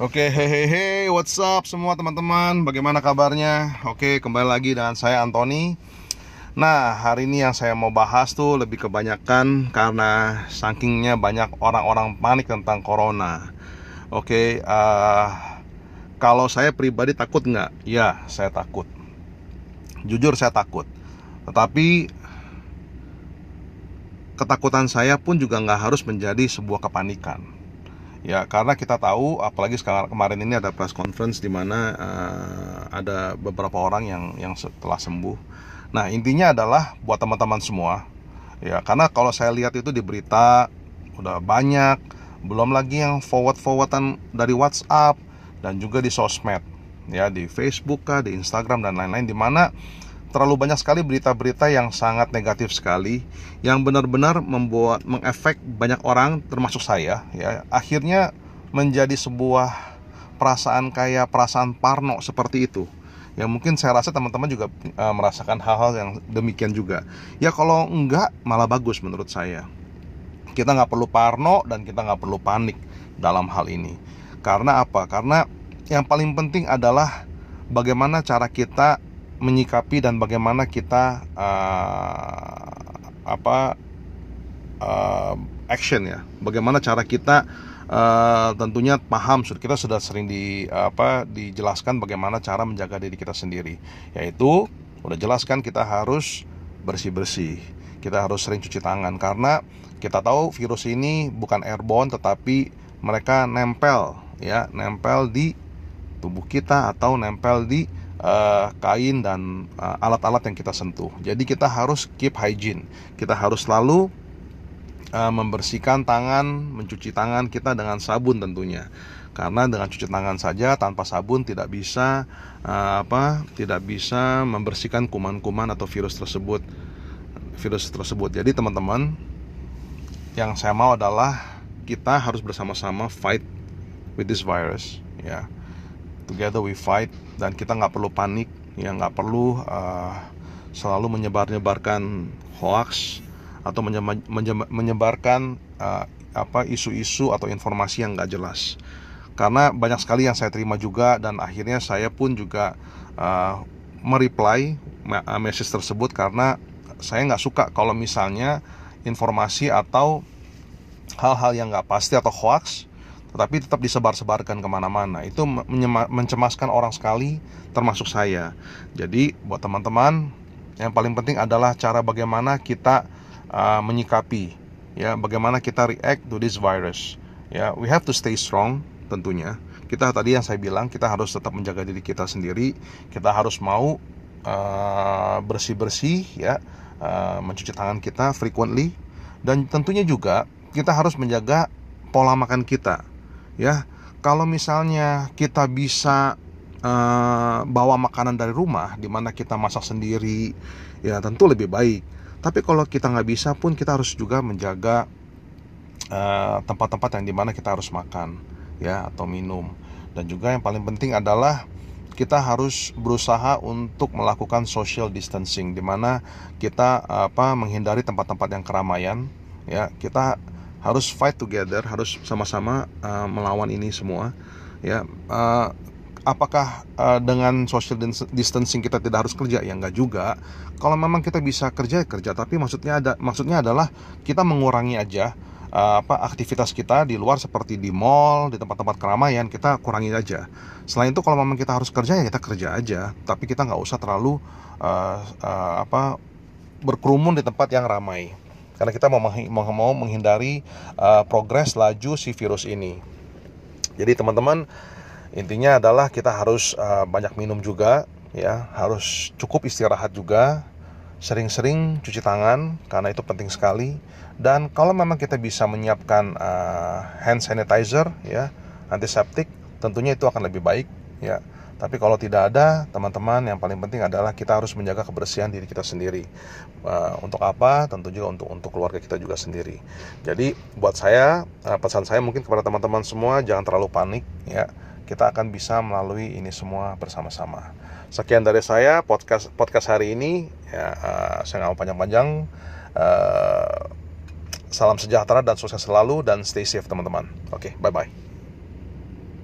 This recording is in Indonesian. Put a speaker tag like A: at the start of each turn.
A: Oke, hehehe, what's up semua teman-teman? Bagaimana kabarnya? Oke, kembali lagi dengan saya Anthony. Nah, hari ini yang saya mau bahas tuh lebih kebanyakan karena sakingnya banyak orang-orang panik tentang corona. Oke, uh, kalau saya pribadi takut nggak? Ya, saya takut. Jujur saya takut. Tetapi ketakutan saya pun juga nggak harus menjadi sebuah kepanikan. Ya, karena kita tahu, apalagi sekarang kemarin ini ada press conference di mana uh, ada beberapa orang yang yang setelah sembuh. Nah, intinya adalah buat teman-teman semua, ya, karena kalau saya lihat itu di berita udah banyak, belum lagi yang forward-forwardan dari WhatsApp dan juga di sosmed, ya, di Facebook kah, di Instagram dan lain-lain, di mana terlalu banyak sekali berita-berita yang sangat negatif sekali yang benar-benar membuat mengefek banyak orang termasuk saya ya. Akhirnya menjadi sebuah perasaan kayak perasaan parno seperti itu. Ya mungkin saya rasa teman-teman juga e, merasakan hal-hal yang demikian juga. Ya kalau enggak malah bagus menurut saya. Kita nggak perlu parno dan kita nggak perlu panik dalam hal ini. Karena apa? Karena yang paling penting adalah bagaimana cara kita menyikapi dan bagaimana kita uh, apa uh, action ya. Bagaimana cara kita uh, tentunya paham kita sudah sering di apa dijelaskan bagaimana cara menjaga diri kita sendiri. Yaitu udah jelaskan kita harus bersih bersih kita harus sering cuci tangan karena kita tahu virus ini bukan airborne tetapi mereka nempel ya nempel di tubuh kita atau nempel di uh, kain dan uh, alat-alat yang kita sentuh. Jadi kita harus keep hygiene. Kita harus selalu uh, membersihkan tangan, mencuci tangan kita dengan sabun tentunya. Karena dengan cuci tangan saja tanpa sabun tidak bisa uh, apa? tidak bisa membersihkan kuman-kuman atau virus tersebut. Virus tersebut. Jadi teman-teman, yang saya mau adalah kita harus bersama-sama fight with this virus, ya. Together we fight dan kita nggak perlu panik ya nggak perlu uh, selalu menyebar-nyebarkan hoax atau menyebarkan uh, apa isu-isu atau informasi yang nggak jelas. Karena banyak sekali yang saya terima juga dan akhirnya saya pun juga uh, mereply message tersebut karena saya nggak suka kalau misalnya informasi atau hal-hal yang nggak pasti atau hoax tetapi tetap disebar-sebarkan ke mana-mana. Itu mencemaskan orang sekali termasuk saya. Jadi buat teman-teman yang paling penting adalah cara bagaimana kita uh, menyikapi ya. Bagaimana kita react to this virus ya. We have to stay strong tentunya. Kita tadi yang saya bilang kita harus tetap menjaga diri kita sendiri. Kita harus mau uh, bersih-bersih ya. Uh, mencuci tangan kita frequently. Dan tentunya juga kita harus menjaga pola makan kita ya kalau misalnya kita bisa uh, bawa makanan dari rumah di mana kita masak sendiri ya tentu lebih baik. Tapi kalau kita nggak bisa pun kita harus juga menjaga eh, tempat-tempat uh, yang di mana kita harus makan ya atau minum. Dan juga yang paling penting adalah kita harus berusaha untuk melakukan social distancing di mana kita apa menghindari tempat-tempat yang keramaian ya. Kita harus fight together, harus sama-sama uh, melawan ini semua. Ya, uh, apakah uh, dengan social distancing kita tidak harus kerja? Ya enggak juga. Kalau memang kita bisa kerja ya kerja, tapi maksudnya ada maksudnya adalah kita mengurangi aja uh, apa aktivitas kita di luar seperti di mall, di tempat-tempat keramaian kita kurangi aja. Selain itu kalau memang kita harus kerja ya kita kerja aja, tapi kita nggak usah terlalu uh, uh, apa berkerumun di tempat yang ramai karena kita mau menghindari uh, progres laju si virus ini. Jadi teman-teman intinya adalah kita harus uh, banyak minum juga ya, harus cukup istirahat juga, sering-sering cuci tangan karena itu penting sekali. Dan kalau memang kita bisa menyiapkan uh, hand sanitizer ya, antiseptik, tentunya itu akan lebih baik ya tapi kalau tidak ada, teman-teman yang paling penting adalah kita harus menjaga kebersihan diri kita sendiri. Uh, untuk apa? Tentu juga untuk untuk keluarga kita juga sendiri. Jadi buat saya uh, pesan saya mungkin kepada teman-teman semua jangan terlalu panik ya. Kita akan bisa melalui ini semua bersama-sama. Sekian dari saya podcast podcast hari ini. Ya, uh, saya nggak mau panjang-panjang. Uh, salam sejahtera dan sukses selalu dan stay safe teman-teman. Oke, okay, bye bye.